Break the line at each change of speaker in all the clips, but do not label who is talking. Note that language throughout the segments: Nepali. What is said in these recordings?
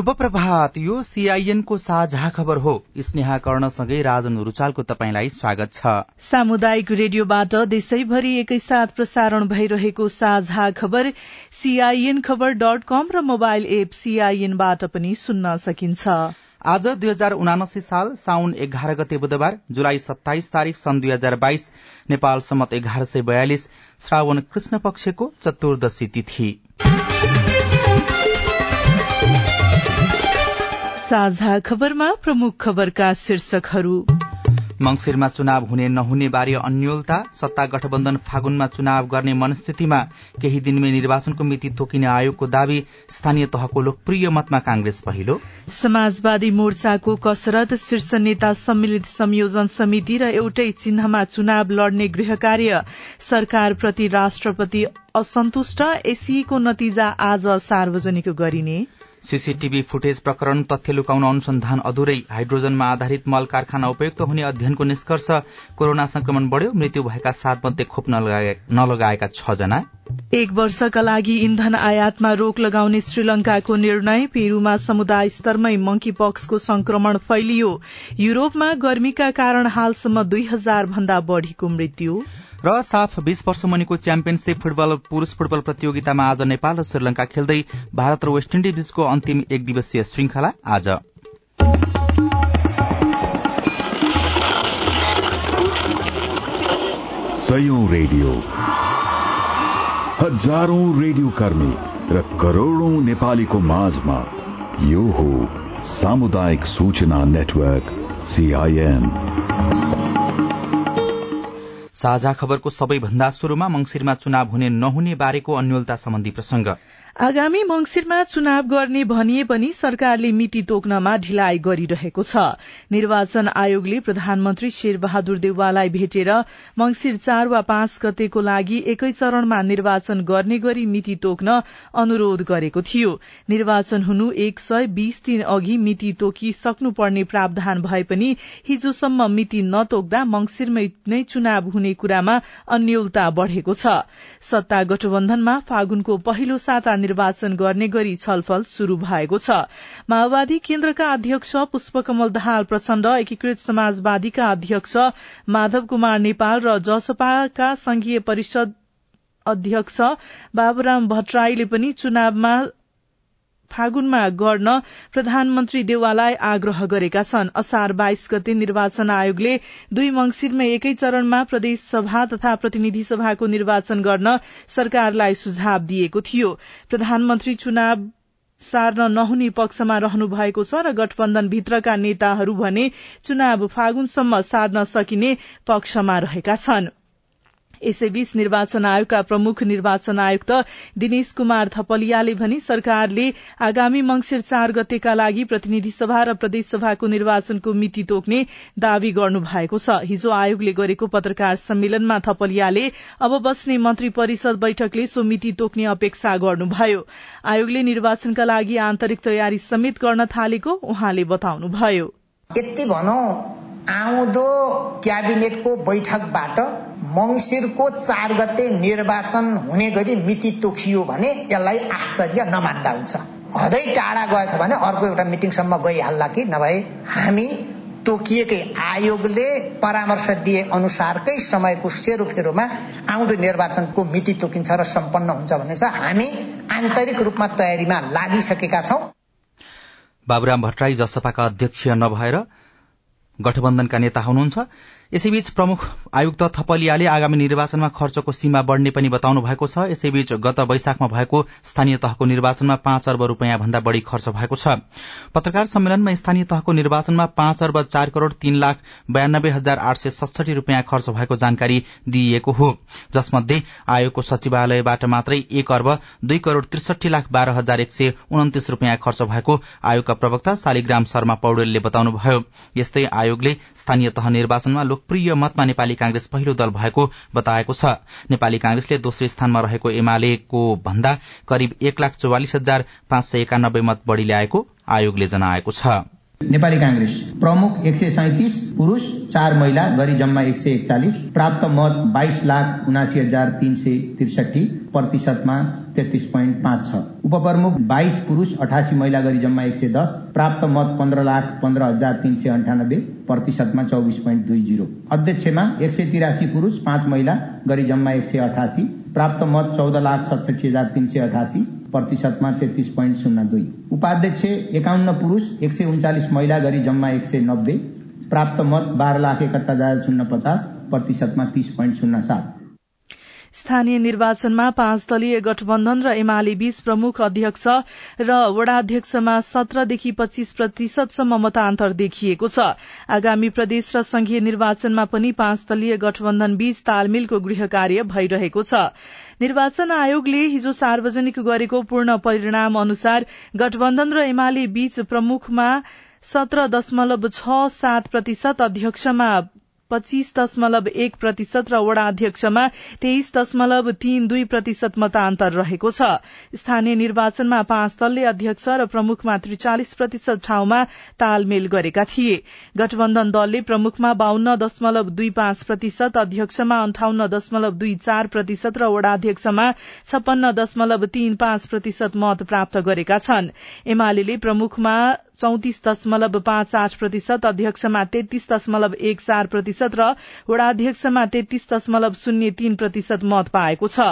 शुभ प्रभात। यो सीआईएनको साझा खबर हो। स्नेहा कर्णसँगै राजन रुचालको तपाईँलाई स्वागत छ।
सामुदायिक रेडियोबाट देशैभरि एकैसाथ प्रसारण भइरहेको साझा खबर सीआईएन खबर डट कम र मोबाइल एप सीआईएनबाट पनि सुन्न सकिन्छ।
आज दुई हजार उनासी साल साउन एघार गते बुधबार जुलाई सत्ताइस तारीक सन् दुई हजार बाइस नेपाल सम्मत एघार सय बयालिस श्रावण कृष्ण पक्षको चतुर्दशी तिथि।
साझा खबरमा प्रमुख खबरका शीर्षकहरू।
मंगिरमा चुनाव हुने नहुने बारे अन्यलता सत्ता गठबन्धन फागुनमा चुनाव गर्ने मनस्थितिमा केही दिनमै निर्वाचनको मिति तोकिने आयोगको दावी स्थानीय तहको लोकप्रिय मतमा कांग्रेस पहिलो।
समाजवादी मोर्चाको कसरत शीर्ष नेता सम्मिलित संयोजन समिति र एउटै चिन्हमा चुनाव लड्ने गृह कार्य सरकारप्रति राष्ट्रपति असन्तुष्ट एसीको नतिजा आज सार्वजनिक गरिने।
सीसीटीभी फुटेज प्रकरण तथ्य लुकाउन अनुसन्धान अधुरै हाइड्रोजनमा आधारित मल कारखाना उपयुक्त हुने अध्ययनको निष्कर्ष कोरोना संक्रमण बढ़्यो मृत्यु भएका सात मध्ये खोप नलगाएका छ जना।
एक वर्षका लागि इन्धन आयातमा रोक लगाउने श्रीलंकाको निर्णय पेरूमा समुदाय स्तरमै मंकी पक्सको संक्रमण फैलियो। युरोपमा गर्मीका कारण हालसम्म दुई हजार भन्दा बढ़ीको मृत्यु।
र साफ बीस वर्ष मुनिको च्याम्पियनशीप फुटबल पुरूष फुटबल प्रतियोगितामा आज नेपाल र श्रीलंका खेल्दै भारत र वेस्ट इण्डिज बीचको अन्तिम एक दिवसीय श्रृंखला आज
रेडियो। हजारौं रेडियो कर्मी र करोड़ौं नेपालीको माझमा यो हो सामुदायिक सूचना नेटवर्क सीआईएन
साझा खबरको सबैभन्दा शुरूमा मंगिरमा चुनाव हुने नहुने बारेको अन्यलता सम्बन्धी प्रसंग।
आगामी मंगिरमा चुनाव गर्ने भनिए पनि सरकारले मिति तोक्नमा ढिलाइ गरिरहेको छ। निर्वाचन आयोगले प्रधानमन्त्री शेरबहादुर देउवालाई भेटेर मंगिर चार वा पाँच गतेको लागि एकै चरणमा निर्वाचन गर्ने गरी मिति तोक्न अनुरोध गरेको थियो। निर्वाचन हुनु एक सय बीस दिन अघि मिति तोकिसक्नुपर्ने प्रावधान भए पनि हिजोसम्म मिति नतोक्दा मंगिरमै नै चुनाव हुने कुरामा अन्यलता बढ़ेको छ। सत्ता गठबन्धनमा फागुनको पहिलो साता निर्वाचन गर्ने गरी छलफल शुरू भएको छ। माओवादी केन्द्रका अध्यक्ष पुष्पकमल दाहाल प्रचण्ड एकीकृत समाजवादीका अध्यक्ष माधव कुमार नेपाल र जसपाका संघीय परिषद अध्यक्ष बाबुराम भट्टराईले पनि चुनावमा फागुनमा गर्न प्रधानमन्त्री देवाललाई आग्रह गरेका छन्। असार बाइस गते निर्वाचन आयोगले दुई मंगिरमै एकै चरणमा प्रदेश सभा तथा प्रतिनिधि सभाको निर्वाचन गर्न सरकारलाई सुझाव दिएको थियो। प्रधानमन्त्री चुनाव सार्न नहुने पक्षमा रहनु भएको छ र गठबन्धन भित्रका नेताहरू भने चुनाव फागुनसम्म सार्न सकिने पक्षमा रहेका छनृ। यसैबीच निर्वाचन आयोगका प्रमुख निर्वाचन आयुक्त दिनेश कुमार थपलियाले भने सरकारले आगामी मंगिर चार गतेका लागि प्रतिनिधि सभा र प्रदेशसभाको निर्वाचनको मिति तोक्ने दावी गर्नु भएको छ। हिजो आयोगले गरेको पत्रकार सम्मेलनमा थपलियाले अब बस्ने मन्त्री परिषद बैठकले सो मिति तोक्ने अपेक्षा गर्नुभयो। आयोगले निर्वाचनका लागि आन्तरिक तयारी समेत गर्न थालेको उहाँले बताउनुभयो।
यति भनौं आउँदो क्याबिनेटको बैठकबाट मंगिरको चार गते निर्वाचन हुने गरी मिति तोकियो भने यसलाई आश्चर्य नमान्दा हुन्छ। हदै टाढा गएछ भने अर्को एउटा मिटिङसम्म गइहाल्ला कि? नभए हामी तोकिएकै आयोगले परामर्श दिए अनुसारकै समयको सेरोफेरोमा आउँदो निर्वाचनको मिति तोकिन्छ र सम्पन्न हुन्छ भने चाहिँ हामी आन्तरिक रूपमा तयारीमा लागिसकेका छौं।
बाबुराम भट्टराई जसपाका अध्यक्ष नभएर गठबन्धनका नेता हुनुहुन्छ। यसैबीच प्रमुख आयुक्त थपलियाले आगामी निर्वाचनमा खर्चको सीमा बढ़ने पनि बताउनु भएको छ। यसैबीच गत वैशाखमा भएको स्थानीय तहको निर्वाचनमा पाँच अर्ब रूपियाँ भन्दा बढ़ी खर्च भएको छ। पत्रकार सम्मेलनमा स्थानीय तहको निर्वाचनमा पाँच अर्ब चार करोड़ तीन लाख बयानब्बे हजार आठ सय सडसठी रूपियाँ खर्च भएको जानकारी दिइएको हो। जसमध्ये आयोगको सचिवालयबाट मात्रै एक अर्ब दुई करोड़ त्रिसठी लाख बाह्र हजार एक सय उन्तिस रूपियाँ खर्च भएको आयोगका प्रवक्ता शालिग्राम शर्मा पौडेलले बताउनुभयो। यस्तै आयोगले स्थानीय तह निर्वाचनमा लोकप्रिय मतमा नेपाली कांग्रेस पहिलो दल भएको बताएको छ। नेपाली कांग्रेसले दोस्रो स्थानमा रहेको एमालेको भन्दा करिब एक लाख चौवालिस हजार पाँच सय एकानब्बे मत बढ़ी ल्याएको आयोगले जनाएको छ।
नेपाली कांग्रेस प्रमुख एक सय सैतिस पुरूष चार महिला गरी जम्मा एक सय एकचालिस प्राप्त मत बाइस लाख उनासी हजार तीन सय त्रिसठी प्रतिशतमा तेत्तिस पोइन्ट पाँच छ। उपप्रमुख बाइस पुरूष अठासी महिला गरी जम्मा एक सय दस प्राप्त मत पन्ध्र लाख पन्ध्र हजार तीन सय अन्ठानब्बे प्रतिशतमा चौबिस पोइन्ट दुई जिरो। अध्यक्षमा एक सय तिरासी पुरूष पाँच महिला गरी जम्मा एक सय अठासी प्राप्त मत चौध लाख सतसठी हजार तीन सय अठासी प्रतिशतमा तेत्तिस पोइन्ट शून्य दुई। उपाध्यक्ष एकाउन्न पुरूष एक सय उन्चालिस महिला गरी जम्मा एक सय नब्बे प्राप्त मत बाह्र लाख एकहत्तर हजार शून्य पचास प्रतिशतमा तीस पोइन्ट शून्य सात।
स्थानीय निर्वाचनमा पाँच दलीय गठबन्धन र एमाले बीच प्रमुख अध्यक्ष र वडाध्यक्षमा सत्रदेखि पच्चीस प्रतिशतसम्म मतान्तर देखिएको छ। आगामी प्रदेश र संघीय निर्वाचनमा पनि पाँच दलीय गठबन्धन बीच तालमेलको गृह कार्य भइरहेको छ। निर्वाचन आयोगले हिजो सार्वजनिक गरेको पूर्ण परिणाम अनुसार गठबन्धन र एमाले बीच प्रमुखमा सत्र दशमलव छ सात प्रतिशत अध्यक्षमा पच्चीस दशमलव एक प्रतिशत र वडा अध्यक्षमा तेइस दशमलव तीन दुई प्रतिशत मतान्तर रहेको छ। स्थानीय निर्वाचनमा पाँच दलले अध्यक्ष र प्रमुखमा त्रिचालिस प्रतिशत ठाउँमा तालमेल गरेका थिए। गठबन्धन दलले प्रमुखमा बाहन्न दशमलव दुई पाँच प्रतिशत अध्यक्षमा अन्ठाउन्न दशमलव दुई चार प्रतिशत र वडा अध्यक्षमा छप्पन्न दशमलव तीन पाँच प्रतिशत मत प्राप्त गरेका छन्। एमाले प्रमुखमा चौतिस दशमलव पाँच आठ प्रतिशत अध्यक्षमा तेत्तीस दशमलव एक चार प्रतिशत र वडाध्यक्षमा तेत्तीस दशमलव शून्य तीन प्रतिशत मत पाएको छ।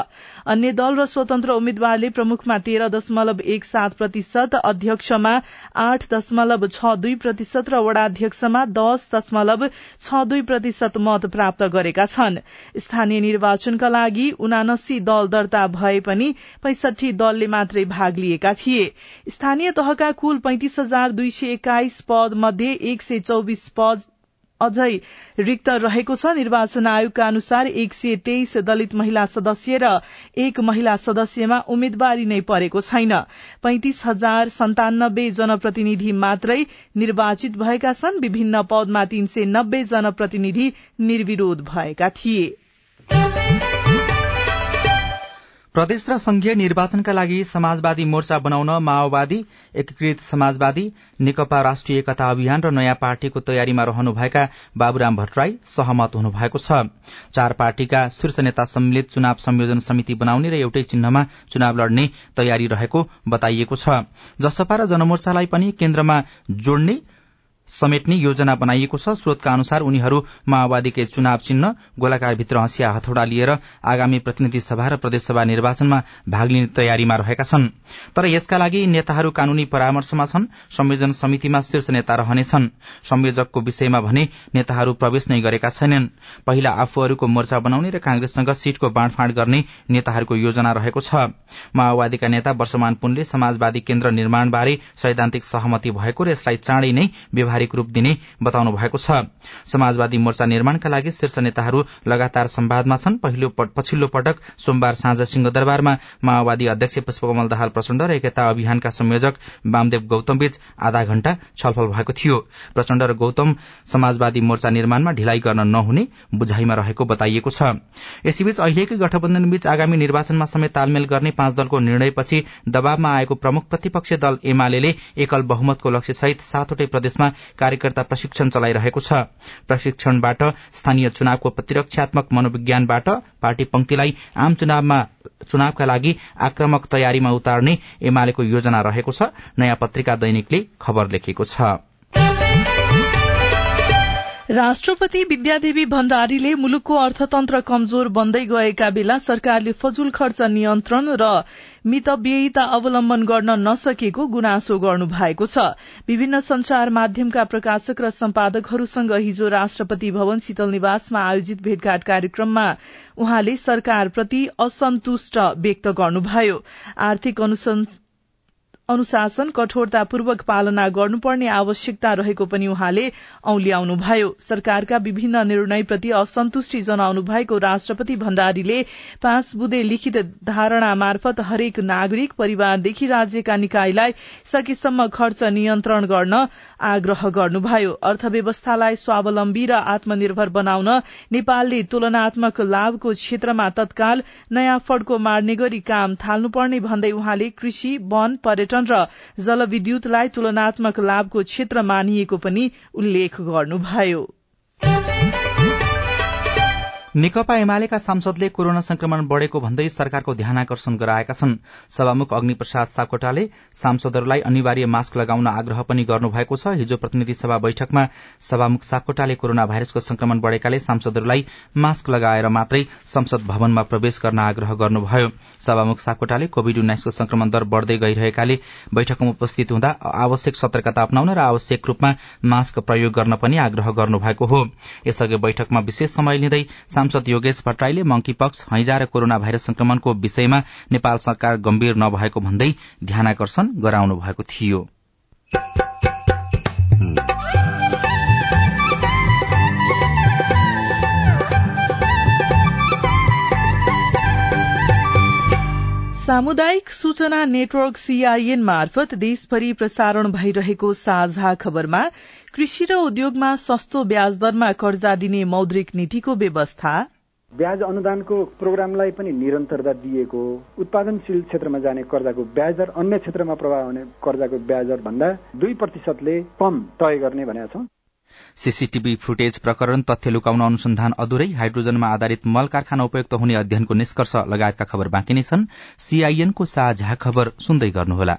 अन्य दल र स्वतन्त्र उम्मेद्वारले प्रमुखमा तेह्र दशमलव एक सात प्रतिशत अध्यक्षमा आठ दशमलव छ दुई प्रतिशत र वडाध्यक्षमा दश दशमलव छ दुई प्रतिशत मत प्राप्त गरेका छन्। स्थानीय निर्वाचनका लागि उनासी दल दर्ता भए पनि पैंसठी दलले मात्रै भाग लिएका थिए। स्थानीय तहका कुल पैंतिस हजार दुई सय एक्काइस पद मध्ये एक सय चौबिस पद अझै रिक्त रहेको छ। निर्वाचन आयोगका अनुसार एक सय तेइस दलित महिला सदस्य र एक महिला सदस्यमा उम्मेद्वारी नै परेको छैन। पैंतिस हजार सन्तानब्बे जनप्रतिनिधि मात्रै निर्वाचित भएका छन्। विभिन्न पदमा तीन सय नब्बे जनप्रतिनिधि निर्विरोध भएका थिए।
प्रदेश र संघीय निर्वाचनका लागि समाजवादी मोर्चा बनाउन माओवादी एकीकृत समाजवादी नेकपा राष्ट्रिय एकता अभियान र नयाँ पार्टीको तयारीमा रहनुभएका बाबुराम भट्टराई सहमत हुनुभएको छ। चार पार्टीका शीर्ष नेता सम्मिलित चुनाव संयोजन समिति बनाउने र एउटै चिन्हमा चुनाव लड्ने तयारी रहेको बताइएको छ। जसपा र जनमोर्चालाई पनि केन्द्रमा जोड्ने समेट्ने योजना बनाइएको छ। स्रोतका अनुसार उनीहरू माओवादीकै चुनाव चिन्ह गोलाकारभित्र हँसिया हथौड़ा लिएर आगामी प्रतिनिधि सभा र प्रदेशसभा निर्वाचनमा भाग लिने तयारीमा रहेका छन्। तर यसका लागि नेताहरू कानूनी परामर्शमा छन् संयोजन समितिमा शीर्ष नेता रहनेछन्। संयोजकको विषयमा भने नेताहरू प्रवेश नै गरेका छैनन्। पहिला आफूहरूको मोर्चा बनाउने र कांग्रेससँग सीटको बाँडफाँड गर्ने नेताहरूको योजना रहेको छ। माओवादीका नेता वर्षमान पुनले समाजवादी केन्द्र निर्माणबारे सैद्धान्तिक सहमति भएको र यसलाई चाँडै नै व्यावहारिक रूप दिने बताउनु भएको छ। समाजवादी मोर्चा निर्माणका लागि शीर्ष नेताहरू लगातार संवादमा छन्। पछिल्लो पटक सोमबार साँझ सिंहदरबारमा माओवादी अध्यक्ष पुष्पकमल दाहाल प्रचण्ड र एकता अभियानका संयोजक वामदेव गौतमबीच आधा घण्टा छलफल भएको थियो। प्रचण्ड र गौतम समाजवादी मोर्चा निर्माणमा ढिलाइ गर्न नहुने बुझाइमा रहेको बताइएको छ। यसैबीच अहिलेकै गठबन्धनबीच आगामी निर्वाचनमा समेत तालमेल गर्ने पाँच दलको निर्णयपछि दबावमा आएको प्रमुख प्रतिपक्षी दल एमाले एकल बहुमतको लक्ष्यसहित सातवटै प्रदेशमा कार्यकर्ता प्रशिक्षण चलाइरहेको छ। प्रशिक्षणबाट स्थानीय चुनावको प्रतिरक्षात्मक मनोविज्ञानबाट पार्टी पंक्तिलाई आम चुनावमा चुनावका लागि आक्रमक तयारीमा उतार्ने एमालेको योजना रहेको छ। नयाँ पत्रिका दैनिकले खबर लेखेको छ।
राष्ट्रपति विद्यादेवी भण्डारीले मुलुकको अर्थतन्त्र कमजोर बन्दै गएका बेला सरकारले फजूल खर्च नियन्त्रण र मितव्ययिता अवलम्बन गर्न नसकेको गुनासो गर्नु भएको छ। विभिन्न संचार माध्यमका प्रकाशक र सम्पादकहरूसँग हिजो राष्ट्रपति भवन शीतल निवासमा आयोजित भेटघाट कार्यक्रममा उहाँले सरकारप्रति असन्तुष्ट व्यक्त गर्नुभयो। आर्थिक अनुशासन कठोरतापूर्वक पालना गर्नुपर्ने आवश्यकता रहेको पनि उहाँले औल्याउनुभयो। सरकारका विभिन्न निर्णयप्रति असन्तुष्टि जनाउनु भएको राष्ट्रपति भण्डारीले पाँच बुधे लिखित धारणा मार्फत हरेक नागरिक परिवारदेखि राज्यका निकायलाई सकेसम्म खर्च नियन्त्रण गर्न आग्रह गर्नुभयो। अर्थव्यवस्थालाई स्वावलम्बी र आत्मनिर्भर बनाउन नेपालले तुलनात्मक लाभको क्षेत्रमा तत्काल नयाँ फड्को मार्ने गरी काम थाल्नुपर्ने भन्दै उहाँले कृषि वन पर्यटन र जलविद्युतलाई तुलनात्मक लाभको क्षेत्र मानिएको पनि उल्लेख गर्नुभयो।
नेकपा एमालेका सांसदले कोरोना संक्रमण बढ़ेको भन्दै सरकारको ध्यान आकर्षण गराएका छन्। सभामुख अग्निप्रसाद सापकोटाले सांसदहरूलाई अनिवार्य मास्क लगाउन आग्रह पनि गर्नुभएको छ। हिजो प्रतिनिधि सभा बैठकमा सभामुख सापकोटाले कोरोना भाइरसको संक्रमण बढ़ेकाले सांसदहरूलाई मास्क लगाएर मात्रै संसद भवनमा प्रवेश गर्न आग्रह गर्नुभयो। सभामुख सापकोटाले कोविड उन्नाइसको संक्रमण दर बढ़दै गइरहेकाले बैठकमा उपस्थित हुँदा आवश्यक सतर्कता अपनाउन र आवश्यक रूपमा मास्क प्रयोग गर्न पनि आग्रह गर्नुभएको हो। यसअघि बैठकमा विशेष समय लिँदै सांसद योगेश भट्टराईले मंकीपक्स हैजा र कोरोना भाइरस संक्रमणको विषयमा नेपाल सरकार गम्भीर नभएको भन्दै ध्यानकर्षण गराउनु भएको थियो।
सामुदायिक सूचना नेटवर्क सीआईएन मार्फत देशभरि प्रसारण भइरहेको साझा खबरमा कृषि र उद्योगमा सस्तो ब्याज दरमा कर्जा दिने मौद्रिक नीतिको व्यवस्था।
ब्याज अनुदानको प्रोग्रामलाई पनि निरन्तरता दिएको उत्पादनशील क्षेत्रमा जाने कर्जाको ब्याज दर अन्य क्षेत्रमा प्रभाव हुने कर्जाको ब्याज दर भन्दा दुई प्रतिशतले कम तय गर्ने भनेका छौँ।
सीसीटीभी फुटेज प्रकरण तथ्य लुकाउन अनुसन्धान अधुरै हाइड्रोजनमा आधारित मल कारखाना उपयुक्त हुने अध्ययनको निष्कर्ष लगायतका खबर बाँकी नै छन्। सीआईएनको साझा खबर सुन्दै गर्नुहोला।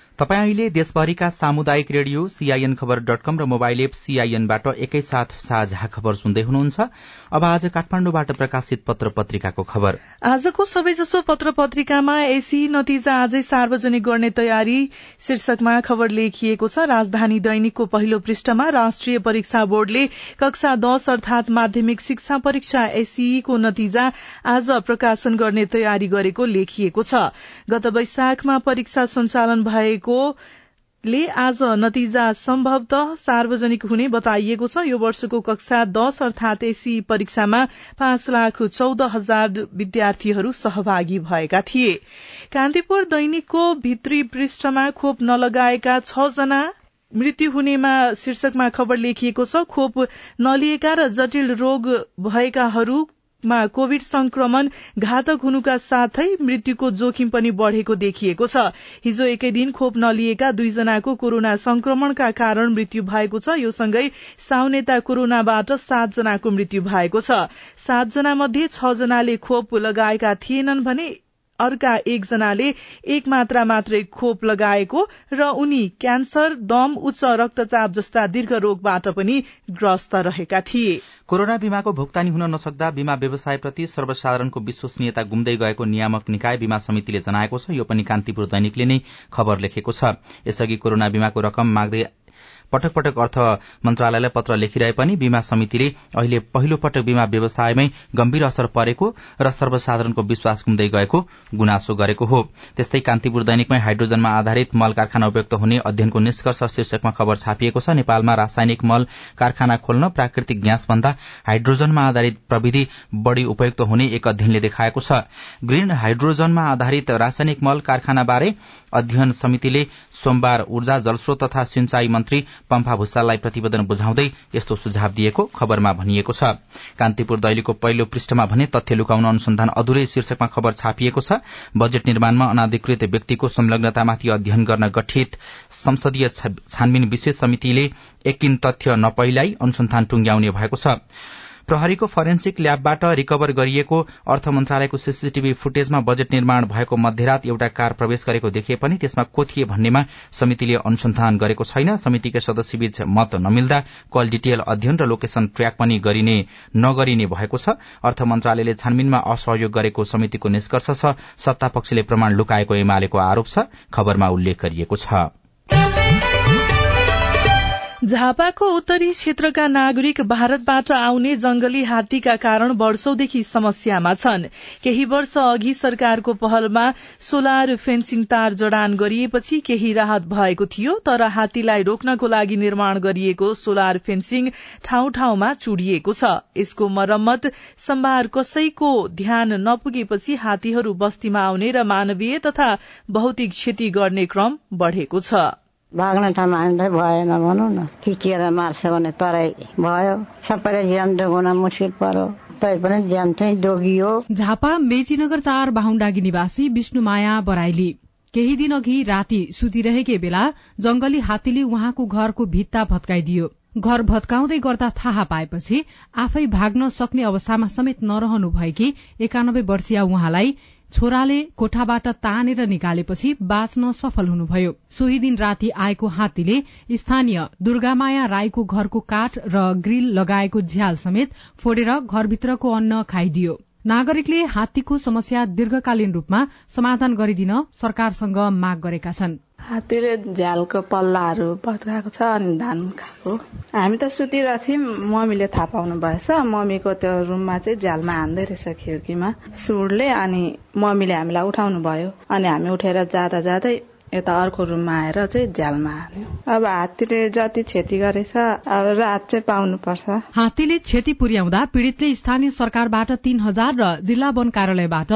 तपाईँ अहिले देशभरिका सामुदायिक radio CIN Khabar dot com र मोबाइल एप सीआईएनबाट एकैसाथ साझा खबर सुन्दै हुनुहुन्छ। अब आज काठमाडौँबाट प्रकाशित पत्र पत्रिकाको खबर।
आजको सबैजसो पत्र पत्रिकामा एसी नतिजा आजै सार्वजनिक गर्ने तयारी शीर्षकमा खबर लेखिएको छ। राजधानी दैनिकको पहिलो पृष्ठमा राष्ट्रिय परीक्षा बोर्डले कक्षा दश अर्थात माध्यमिक शिक्षा परीक्षा एसीईको नतिजा आज प्रकाशन गर्ने तयारी गरेको लेखिएको छ। गत वैशाखमा परीक्षा सञ्चालन भएको ले आज नतिजा सम्भवतः सार्वजनिक हुने बताइएको छ। यो वर्षको कक्षा दश अर्थात एसी परीक्षामा पाँच लाख चौध हजार विद्यार्थीहरू सहभागी भएका थिए। कान्तिपुर दैनिकको भित्री पृष्ठमा खोप नलगाएका छ जना मृत्यु हुनेमा शीर्षकमा खबर लेखिएको छ। खोप नलिएका र जटिल रोग भएकाहरू मा कोविड संक्रमण घातक हुनुका साथै मृत्युको जोखिम पनि बढ़ेको देखिएको छ। हिजो एकै दिन खोप नलिएका दुईजनाको कोरोना संक्रमणका कारण मृत्यु भएको छ। यो सँगै साउनेता कोरोनाबाट सातजनाको मृत्यु भएको छ। सातजना मध्ये छ जनाले खोप लगाएका थिएनन् भने अर्का एकजनाले एक मात्रा मात्रै खोप लगाएको र उनी क्यान्सर दम उच्च रक्तचाप जस्ता दीर्घ रोगबाट पनि ग्रस्त रहेका थिए।
कोरोना बीमाको भुक्तानी हुन नसक्दा बीमा व्यवसायप्रति सर्वसाधारणको विश्वसनीयता गुम्दै गएको नियामक निकाय बीमा समितिले जनाएको छ। यो पनि कान्तिपुर दैनिकले नै खबर लेखेको छ। यसअघि कोरोना बीमाको रकम माग्दै पटक पटक अर्थ मन्त्रालयलाई पत्र लेखिरहे पनि बीमा समितिले अहिले पहिलो पटक बीमा व्यवसायमै गम्भीर असर परेको र सर्वसाधारणको विश्वास गुम्दै गएको गुनासो गरेको हो। त्यस्तै कान्तिपुर दैनिकमै हाइड्रोजनमा आधारित मल कारखाना उपयुक्त हुने अध्ययनको निष्कर्ष शीर्षकमा खबर छापिएको छ। नेपालमा रासायनिक मल कारखाना खोल्न प्राकृतिक ग्यास भन्दा हाइड्रोजनमा आधारित प्रविधि बढ़ी उपयुक्त हुने एक अध्ययनले देखाएको छ। ग्रीन हाइड्रोजनमा आधारित रासायनिक मल कारखानाबारे अध्ययन समितिले सोमबार ऊर्जा जलस्रोत तथा सिंचाई मन्त्री पम्फा भूषाललाई प्रतिवेदन बुझाउँदै यस्तो सुझाव दिएको खबरमा भनिएको छ। कान्तिपुर दैलीको पहिलो पृष्ठमा भने तथ्य लुकाउन अनुसन्धान अधुरै शीर्षकमा खबर छापिएको छ। बजेट निर्माणमा अनाधिकृत व्यक्तिको संलग्नतामाथि अध्ययन गर्न गठित संसदीय छानबिन विशेष समितिले एकिन तथ्य नपहिलाई अनुसन्धान टुंग्याउने भएको छ। प्रहरीको फरेन्सिक ल्याबबाट रिकभर गरिएको अर्थ मन्त्रालयको सीसीटीभी फुटेजमा बजेट निर्माण भएको मध्यरात एउटा कार प्रवेश गरेको देखिए पनि त्यसमा को थिए भन्नेमा समितिले अनुसन्धान गरेको छैन। समितिका सदस्यबीच मत नमिल्दा कल डिटेल अध्ययन र लोकेशन ट्र्याक पनि गरिने नगरिने भएको छ। अर्थ मन्त्रालयले छानबिनमा असहयोग गरेको समितिको निष्कर्ष छ। सत्तापक्षले प्रमाण लुकाएको एमालेको आरोप छ। खबरमा उल्लेख गरिएको छ।
झापाको उत्तरी क्षेत्रका नागरिक भारतबाट आउने जंगली हात्तीका कारण वर्षौंदेखि समस्यामा छन्। केही वर्ष अघि सरकारको पहलमा सोलर फेन्सिङ तार जडान गरिएपछि केही राहत भएको थियो तर हात्तीलाई रोक्नको लागि निर्माण गरिएको सोलर फेन्सिङ ठाउँ ठाउँमा चुडिएको छ। यसको मरम्मत सम्भार कसैको ध्यान नपुगेपछि हात्तीहरू बस्तीमा आउने र मानवीय तथा भौतिक क्षति गर्ने क्रम बढ़ेको छ।
भाग्ने ठाउँमा हामीलाई भएन भनौँ न। खिचिएर मार्छ भने तराई भयो। सबैले ज्यान जोगाउन मुस्किल पर्यो तै
झापा मेचीनगर चार बाहुण्डागी निवासी विष्णुमाया बराइली केही दिन अघि राति सुतिरहेकै बेला जंगली हात्तीले उहाँको घरको भित्ता भत्काइदियो। घर भत्काउँदै गर्दा थाहा पाएपछि आफै भाग्न सक्ने अवस्थामा समेत नरहनु भएकी एकानब्बे वर्षीय उहाँलाई छोराले कोठाबाट तानेर निकालेपछि बाँच्न सफल हुनुभयो। सोही दिन राति आएको हात्तीले स्थानीय दुर्गामाया राईको घरको काठ र ग्रिल लगाएको झ्याल समेत फोडेर घरभित्रको अन्न खाइदियो। नागरिकले हात्तीको समस्या दीर्घकालीन रूपमा समाधान गरिदिन सरकारसँग माग गरेका छन्।
हात्तीले झ्यालको पल्लाहरू भत्काएको छ अनि धान खाएको हामी त सुतिरहेको थियौँ मम्मीले थाहा पाउनु भएछ। मम्मीको त्यो रुममा चाहिँ झ्यालमा हान्दै रहेछ खिड्कीमा सुडले अनि मम्मीले हामीलाई उठाउनु भयो। अनि हामी उठेर जाँदा जाँदै यता अर्को रुममा आएर चाहिँ झ्यालमा हाल्यो। अब हात्तीले जति क्षति गरेछ अब रात चाहिँ पाउनुपर्छ।
हात्तीले क्षति पुर्याउँदा पीड़ितले स्थानीय सरकारबाट तीन हजार र जिल्ला वन कार्यालयबाट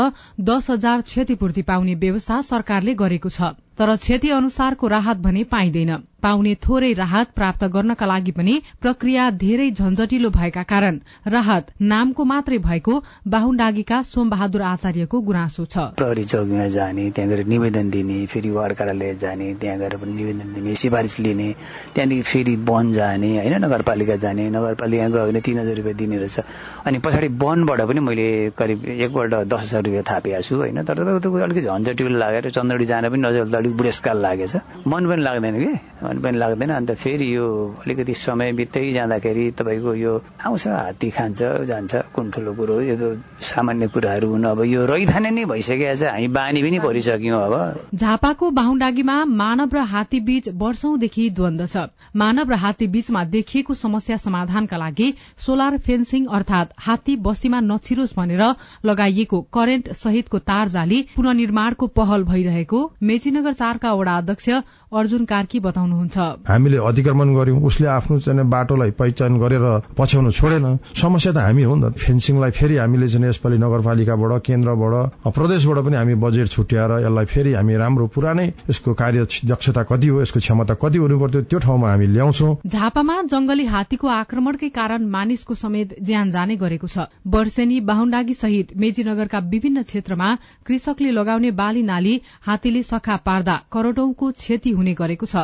दस हजार क्षतिपूर्ति पाउने व्यवस्था सरकारले गरेको छ। तर क्षति अनुसारको राहत भने पाइँदैन। पाउने थोरै राहत प्राप्त गर्नका लागि पनि प्रक्रिया धेरै झन्झटिलो भएका कारण राहत नामको मात्रै भएको बाहुण्डागीका सोमबहादुर आचार्यको गुनासो छ।
प्रहरी चौकीमा जाने त्यहाँ गएर निवेदन दिने फेरि वार्ड कार्यालय जाने त्यहाँ गएर पनि निवेदन दिने सिफारिस लिने त्यहाँदेखि फेरि वन जाने होइन नगरपालिका जाने नगरपालिका गयो भने तिन हजार रुपियाँ दिने रहेछ। अनि पछाडि वनबाट पनि मैले करिब एकपल्ट दस हजार रुपियाँ थापेको छु होइन तर अलिकति झन्झटिलो लागेर चन्द्रडी जान पनि नजर अलिक बुढेसकाल लागेछ। मन पनि लाग्दैन कि? मन पनि लाग्दैन। अन्त फेरि यो अलिकति समय बित्दै जाँदाखेरि तपाईँको यो आउँछ हात्ती खान्छ जान्छ कुन ठुलो कुरो यो सामान्य कुराहरू हुन् अब यो रहिथाने नै भइसकेको छ। हामी बानी पनि परिसक्यौँ अब।
झापाको बाहुण्डागीमा मानव र हात्ती बीच वर्षौंदेखि द्वन्द छ। मानव र हात्ती बीचमा देखिएको समस्या समाधानका लागि सोलर फेन्सिङ अर्थात हात्ती बस्तीमा नछिरोस् भनेर लगाइएको करेन्ट सहितको तार जाली पुननिर्माणको पहल भइरहेको मेचीनगर चारका वडा अध्यक्ष अर्जुन कार्की बताउनु बताउनुहुन्छ।
हामीले अतिक्रमण गर्यौं उसले आफ्नो चाहिँ बाटोलाई पहिचान गरेर पछ्याउन छोडेन। समस्या त हामी हो नि त। फेन्सिङलाई फेरि हामीले चाहिँ यसपालि नगरपालिकाबाट केन्द्रबाट प्रदेशबाट पनि हामी बजेट छुट्याएर यसलाई फेरि हामी राम्रो पुरानै यसको कार्य दक्षता कति हो यसको क्षमता कति हुनु पर्थ्यो त्यो ठाउँमा हामी ल्याउँछौ।
झापामा जंगली हात्तीको आक्रमणकै कारण मानिसको समेत ज्यान जाने गरेको छ। वर्षेनी बाहुण्डागी सहित मेजीनगरका विभिन्न क्षेत्रमा कृषकले लगाउने बाली नाली हात्तीले सखा पार्दा करोड़ौंको क्षति हुने गरेको छ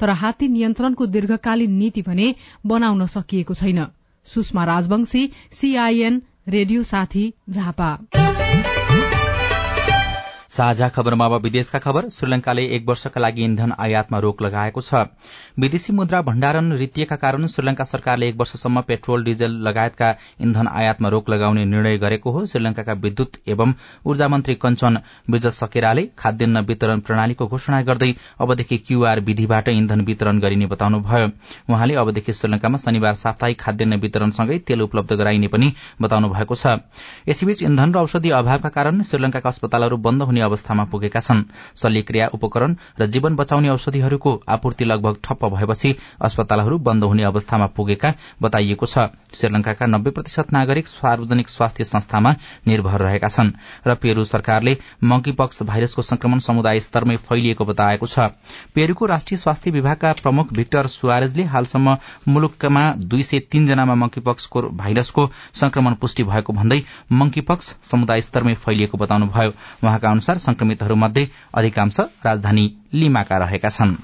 तर हात्ती नियन्त्रणको दीर्घकालीन नीति भने बनाउन सकिएको छैन। सुषमा राजवंशी सीआईएन रेडियो साथी झापा।
साझा खबरमा अब विदेशका खबर श्रीलंकाले एक वर्षका लागि इन्धन आयातमा रोक लगाएको छ। विदेशी मुद्रा भण्डारण रितिएका कारण श्रीलंका सरकारले एक वर्षसम्म पेट्रोल डिजल लगायतका इन्धन आयातमा रोक लगाउने निर्णय गरेको हो। श्रीलंका विद्युत एवं ऊर्जा मन्त्री कञ्चन विज सकेराले खाद्यान्न वितरण प्रणालीको घोषणा गर्दै अबदेखि क्यूआर विधिबाट इन्धन वितरण गरिने बताउनुभयो। उहाँले अबदेखि श्रीलंकामा शनिबार साप्ताहिक खाद्यान्न वितरणसँगै तेल उपलब्ध गराइने पनि बताउनु भएको छ। यसैबीच इन्धन र औषधि अभावका कारण श्रीलंकाका अस्पतालहरू बन्द हुने अवस्थामा पुगेका छन्। शल्यक्रिया उपकरण र जीवन बचाउने औषधिहरूको आपूर्ति लगभग ठप्प भएपछि अस्पतालहरू बन्द हुने अवस्थामा पुगेका बताइएको छ। श्रीलंकाका नब्बे प्रतिशत नागरिक सार्वजनिक स्वास्थ्य संस्थामा निर्भर रहेका छन् र पेरू सरकारले मंकीपक्स भाइरसको संक्रमण समुदाय स्तरमै फैलिएको बताएको छ। पेरूको राष्ट्रिय स्वास्थ्य विभागका प्रमुख भिक्टर सुवारेजले हालसम्म मुलुकमा दुई सय तीनजनामा मंकीपक्सको भाइरसको संक्रमण पुष्टि भएको भन्दै मंकीपक्स समुदाय स्तरमै फैलिएको बताउनुभयो। उहाँका अनुसार संक्रमितहरूमध्ये अधिकांश राजधानी लिमाका रहेका छन्।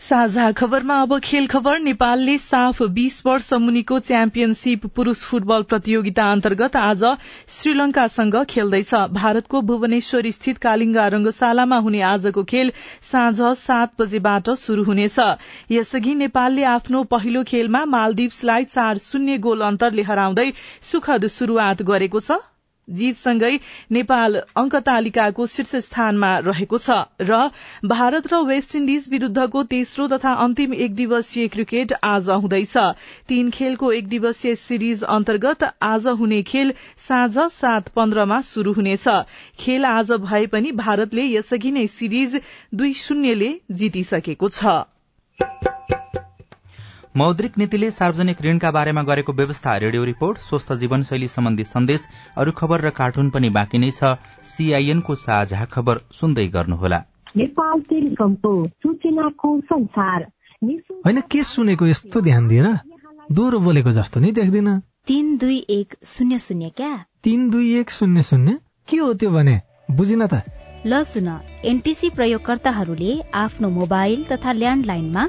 साझा खबरमा अब खेल खबर। नेपालले साफ बीस वर्ष मुनिको च्याम्पियनशीप पुरूष फुटबल प्रतियोगिता अन्तर्गत आज श्रीलंकासँग खेल्दैछ। भारतको भुवनेश्वर स्थित कालिङ्गा रंगशालामा हुने आजको खेल साँझ सात बजेबाट शुरू हुनेछ। यसअघि नेपालले आफ्नो पहिलो खेलमा मालदिप्सलाई चार शून्य गोल अन्तरले हराउँदै सुखद शुरूआत गरेको छ। जीतसँगै नेपाल अंक तालिकाको शीर्ष स्थानमा रहेको छ। र भारत र वेस्ट इण्डिज विरूद्धको तेस्रो तथा अन्तिम एक दिवसीय क्रिकेट आज हुँदैछ। तीन खेलको एक दिवसीय सिरिज अन्तर्गत आज हुने खेल साँझ सात पन्ध्रमा शुरू हुनेछ। खेल आज भए पनि भारतले यसअघि नै सिरिज दुई शून्यले जितिसकेको छ।
मौद्रिक नीतिले सार्वजनिक ऋणका बारेमा गरेको व्यवस्था रेडियो रिपोर्ट स्वस्थ जीवनशैली सम्बन्धी सन्देश अरू खबर र कार्टुन पनि बाँकी नै छ। सीआईएनको साझा खबर सुन्दै गर्नुहोला।
होइन के सुनेको यस्तो ध्यान दिएर दोहोरो बोलेको जस्तो नि देख्दिन।
तिन दुई एक शून्य शून्य क्या?
तिन दुई एक शून्य शून्य? के हो त्यो भने? बुझिन त।
ल सुन एनटिसी प्रयोगकर्ताहरूले आफ्नो मोबाइल तथा ल्यान्डलाइनमा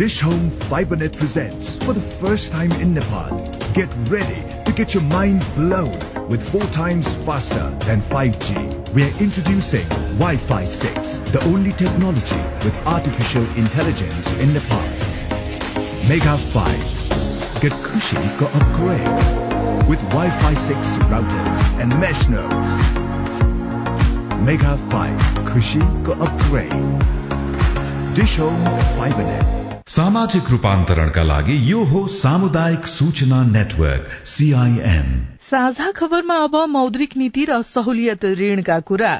Dish Home FiberNet presents for the first time in Nepal. Get ready to get your mind blown with four times faster than 5G. We are introducing Wi-Fi 6, the only technology with artificial intelligence in Nepal. Mega 5. Get Kushi go upgrade with Wi-Fi 6 routers and mesh nodes. Mega 5. Kushi go upgrade. Dish Home FiberNet. सामाजिक रूपान्तरणका लागि यो हो सामुदायिक सूचना नेटवर्क सीआईएन
साझा खबरमा अब मौद्रिक नीति र सहुलियत ऋणका कुरा।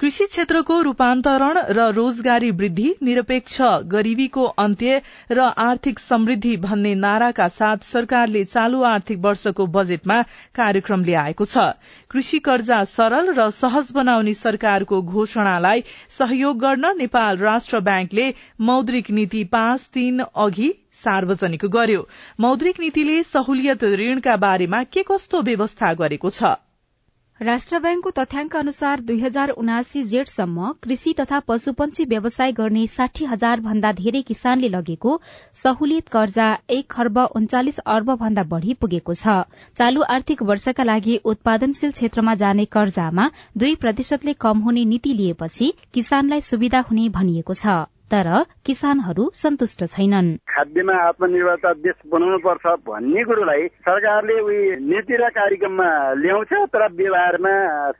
कृषि क्षेत्रको रूपान्तरण र रोजगारी वृद्धि निरपेक्ष गरीबीको अन्त्य र आर्थिक समृद्धि भन्ने नाराका साथ सरकारले चालू आर्थिक वर्षको बजेटमा कार्यक्रम ल्याएको छ। कृषि कर्जा सरल र सहज बनाउने सरकारको घोषणालाई सहयोग गर्न नेपाल राष्ट्र ब्याङ्कले मौद्रिक नीति पाँच तीन अघि सार्वजनिक गर्यो। मौद्रिक नीतिले सहुलियत ऋणका बारेमा के कस्तो व्यवस्था गरेको छ?
राष्ट्र ब्याङ्कको तथ्याङ्क अनुसार दुई हजार उनासी जेठसम्म कृषि तथा पशुपन्छी व्यवसाय गर्ने साठी हजार भन्दा धेरै किसानले लगेको सहुलियत कर्जा एक खर्ब उन्चालिस अर्ब भन्दा बढ़ी पुगेको छ। चालू आर्थिक वर्षका लागि उत्पादनशील क्षेत्रमा जाने कर्जामा दुई प्रतिशतले कम हुने नीति लिएपछि किसानलाई सुविधा हुने भनिएको छ। तर किसानहरू सन्तुष्ट छैनन्।
खाद्यमा आत्मनिर्भरता देश बनाउनु पर्छ भन्ने कुरोलाई सरकारले उयो नीति र कार्यक्रममा ल्याउँछ तर व्यवहारमा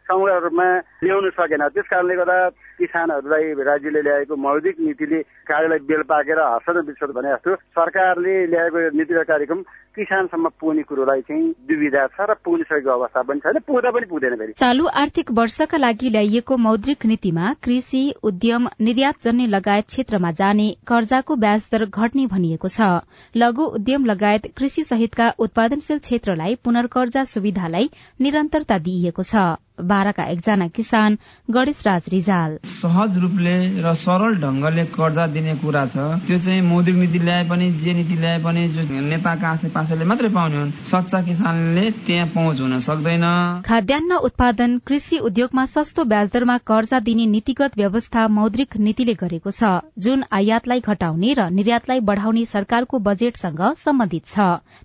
सङ्ग्रहमा ल्याउन सकेन। त्यस कारणले गर्दा किसानहरूलाई राज्यले ल्याएको मौलिक नीतिले कार्यलाई बेल पाकेर हर्षण विश्व भने जस्तो सरकारले ल्याएको नीति र कार्यक्रम किसानसम्म पुग्ने कुरोलाई चाहिँ दुविधा छ र पुगिसकेको अवस्था पनि छैन पुग्दा पनि पुग्दैन फेरि।
चालू आर्थिक वर्षका लागि ल्याइएको मौद्रिक नीतिमा कृषि उद्यम निर्यात जन्य लगायत क्षेत्रमा जाने कर्जाको ब्याज दर घट्ने भनिएको छ। लघु उद्यम लगायत कृषि सहितका उत्पादनशील क्षेत्रलाई पुनर्कर्जा सुविधालाई निरन्तरता दिइएको छ। बाह्रका एकजना किसान गणेश राज रिजाल।
सहज रूपले र सरल ढंगले कर्जा दिने कुरा छ। त्यो चाहिँ मौद्रिक नीति ल्याए पनि जे नीति ल्याए पनि जो नेताका आसे पासेले मात्रै पाउने हुन् सच्चा किसानले त्यहाँ पहुँच हुन सक्दैन।
खाद्यान्न उत्पादन कृषि उद्योगमा सस्तो ब्याज दरमा कर्जा दिने नीतिगत व्यवस्था मौद्रिक नीतिले गरेको छ। जुन आयातलाई घटाउने र निर्यातलाई बढ़ाउने सरकारको बजेटसँग सम्बन्धित छ।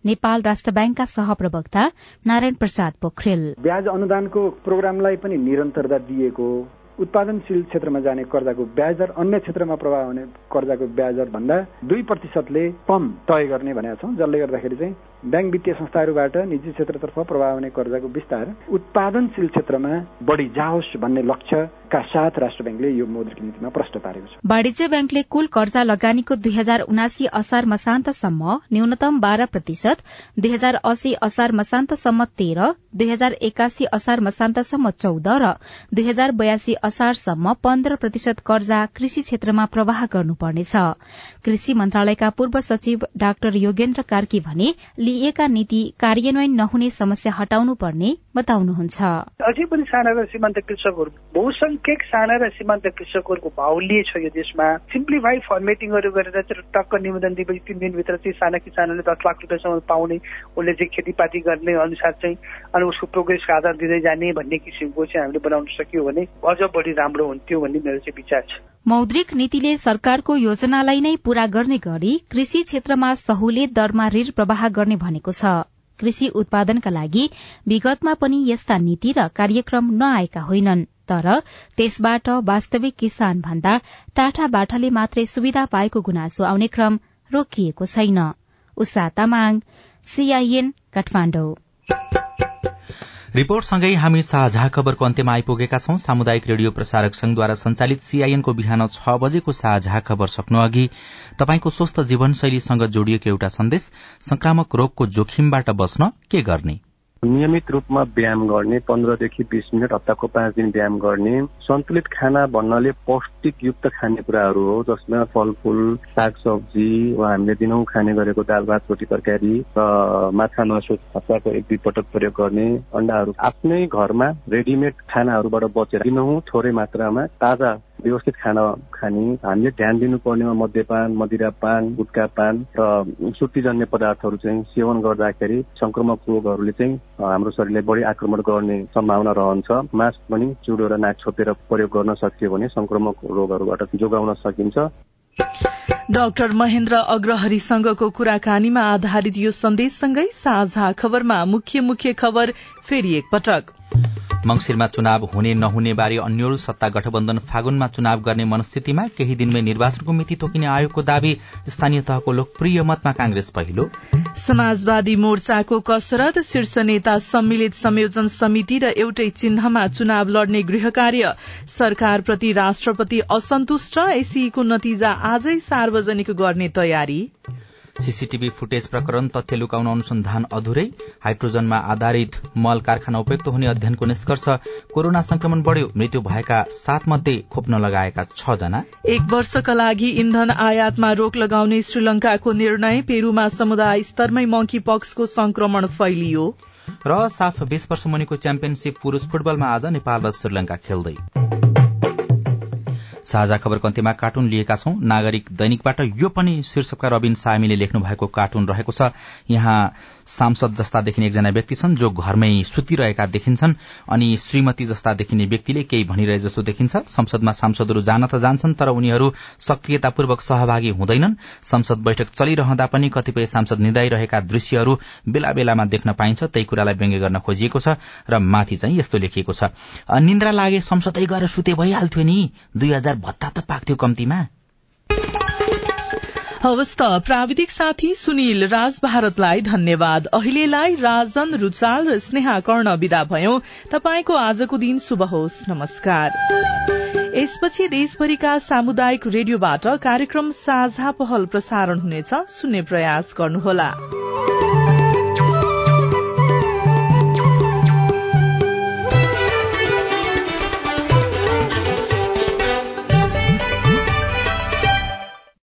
नेपाल राष्ट्र ब्याङ्कका सहप्रवक्ता नारायण प्रसाद पोखरेल।
ब्याज अनुदानको प्रोग्रामलाई पनि निरन्तरता दिएको उत्पादनशील क्षेत्रमा जाने कर्जाको ब्याज दर अन्य क्षेत्रमा प्रभाव हुने कर्जाको ब्याज दर भन्दा दुई प्रतिशतले कम तय गर्ने भनेका छौँ जसले गर्दाखेरि चाहिँ ब्याङ्क वित्तीय संस्थाहरूबाट निजी क्षेत्रतर्फ प्रभाव हुने कर्जाको विस्तार उत्पादनशील क्षेत्रमा बढ़ी जाओस् भन्ने लक्ष्यका साथ राष्ट्र ब्याङ्कले यो मौद्रिक नीतिमा प्रश्न पारेको छ।
वाणिज्य ब्याङ्कले कुल कर्जा लगानीको दुई हजार उनासी असार मसान्तसम्म न्यूनतम बाह्र प्रतिशत दुई हजार अस्सी असार मसान्तसम्म तेह्र दुई हजार एकासी असार मसान्तसम्म चौध र दुई हजार बयासी असारसम्म पन्ध्र प्रतिशत कर्जा कृषि क्षेत्रमा प्रवाह गर्नुपर्नेछ। कृषि मन्त्रालयका पूर्व सचिव डाक्टर योगेन्द्र कार्की भने लिइएका नीति कार्यान्वयन नहुने समस्या हटाउनु पर्ने बताउनुहुन्छ।
अझै पनि साना र सीमान्त कृषकहरू बहुसंख्यक साना र सीमान्त कृषकहरूको बाहुल्य छ यो देशमा। सिम्प्लिफाई फर्मेटिङहरू गरेर टक्क निवेदन दिएपछि तिन दिनभित्र चाहिँ साना किसानहरूले दस लाख रुपियाँसम्म पाउने उसले चाहिँ खेतीपाती गर्ने अनुसार चाहिँ अनि उसको प्रोग्रेसको आधार दिँदै जाने भन्ने किसिमको चाहिँ हामीले बनाउन सकियो भने अझ बढी राम्रो हुन्थ्यो भन्ने मेरो चाहिँ विचार छ।
मौद्रिक नीतिले सरकारको योजनालाई नै पूरा गर्ने गरी कृषि क्षेत्रमा सहुलियत दरमा ऋण प्रवाह गर्ने भनेको छ। कृषि उत्पादनका लागि विगतमा पनि यस्ता नीति र कार्यक्रम नआएका होइनन् तर त्यसबाट वास्तविक किसान भन्दा टाठा बाठाले मात्रै सुविधा पाएको गुनासो आउने क्रम रोकिएको छैन।
रिपोर्टसँगै हामी साझा खबरको अन्त्यमा आइपुगेका छौं। सामुदायिक रेडियो प्रसारक संघद्वारा संचालित सीआईएनको बिहान छ बजेको साझा खबर सक्नु अघि तपाईँको स्वस्थ जीवनशैलीसँग जोडिएको एउटा सन्देश। संक्रामक रोगको जोखिमबाट बस्न के गर्ने?
नियमित रूपमा व्यायाम गर्ने पन्ध्रदेखि बिस मिनट हप्ताको पाँच दिन व्यायाम गर्ने सन्तुलित खाना भन्नाले पौष्टिक युक्त खानेकुराहरू हो जसमा फलफुल सागसब्जी वा हामीले दिनौँ खाने गरेको दाल भात रोटी तरकारी र माछा मासु हप्ताको एक दुई पटक प्रयोग गर्ने अन्डाहरू आफ्नै घरमा रेडिमेड खानाहरूबाट बचेर दिनहुँ थोरै मात्रामा ताजा व्यवस्थित खाना खाने। हामीले ध्यान दिनुपर्नेमा मद्यपान मदिरापान गुटका पान र सुटीजन्य पदार्थहरू चाहिँ सेवन गर्दाखेरि संक्रमक रोगहरूले चाहिँ हाम्रो शरीरलाई बढी आक्रमण गर्ने सम्भावना रहन्छ। मास्क पनि चुडो र नाक छोपेर प्रयोग गर्न सकियो भने संक्रमक रोगहरूबाट जोगाउन सकिन्छ।
डाक्टर महेन्द्र अग्रहरीसँगको कुराकानीमा आधारित यो सन्देशसँगै साझा खबरमा मुख्य मुख्य खबर फेरि एकपटक।
मंगिरमा चुनाव हुने नहुने बारे अन्यल सत्ता गठबन्धन फागुनमा चुनाव गर्ने मनस्थितिमा केही दिनमै निर्वाचनको मिति तोकिने आयोगको दावी स्थानीय तहको लोकप्रिय मतमा कांग्रेस पहिलो।
समाजवादी मोर्चाको कसरत शीर्ष नेता सम्मिलित संयोजन समिति र एउटै चिन्हमा चुनाव लड्ने गृह कार्य सरकारप्रति राष्ट्रपति असन्तुष्ट एसीको नतिजा आजै सार्वजनिक गर्ने तयारी।
सीसीटीभी फुटेज प्रकरण तथ्य लुकाउन अनुसन्धान अधुरै हाइड्रोजनमा आधारित मल कारखाना उपयुक्त हुने अध्ययनको निष्कर्ष कोरोना संक्रमण बढ़्यो मृत्यु भएका सात मध्ये खोप्न लगाएका छ जना
एक वर्षका लागि इन्धन आयातमा रोक लगाउने श्रीलंकाको निर्णय पेरूमा समुदाय स्तरमै मंकी पक्सको संक्रमण फैलियो।
र साफ बीस वर्ष मुनिको च्याम्पियनशीप पुरूष फुटबलमा आज नेपाल र श्रीलंका खेल्दै। साझा खबरको अन्त्यमा कार्टुन लिएका छौं। नागरिक दैनिकबाट यो पनि शीर्षकका रविन सामीले लेख्नु भएको कार्टुन रहेको छ। यहाँ सांसद जस्ता देखिने एकजना व्यक्ति छन् जो घरमै सुतिरहेका देखिन्छन् अनि श्रीमती जस्ता देखिने व्यक्तिले केही भनिरहे जस्तो देखिन्छ। संसदमा सांसदहरू जान त जान्छन् तर उनीहरू सक्रियतापूर्वक सहभागी हुँदैनन्। संसद बैठक चलिरहँदा पनि कतिपय सांसद निदाइरहेका दृश्यहरू बेला बेलामा देख्न पाइन्छ। त्यही कुरालाई व्यङ्ग्य गर्न खोजिएको छ र माथि चाहिँ यस्तो लेखिएको छ। निन्द्रा लागे संसदै गएर सुते भइहाल्थ्यो नि। दुई हजार भत्ता त पाक्थ्यो कम्तीमा।
हवस् त प्राविधिक साथी सुनिल राज भारतलाई धन्यवाद। अहिलेलाई राजन रुचाल र स्नेहा कर्ण विदा भयो। तपाईँको आजको दिन शुभ होस्। नमस्कार। यसपछि देशभरिका सामुदायिक रेडियोबाट कार्यक्रम साझा पहल प्रसारण हुनेछ। सुन्ने प्रयास गर्नुहोला।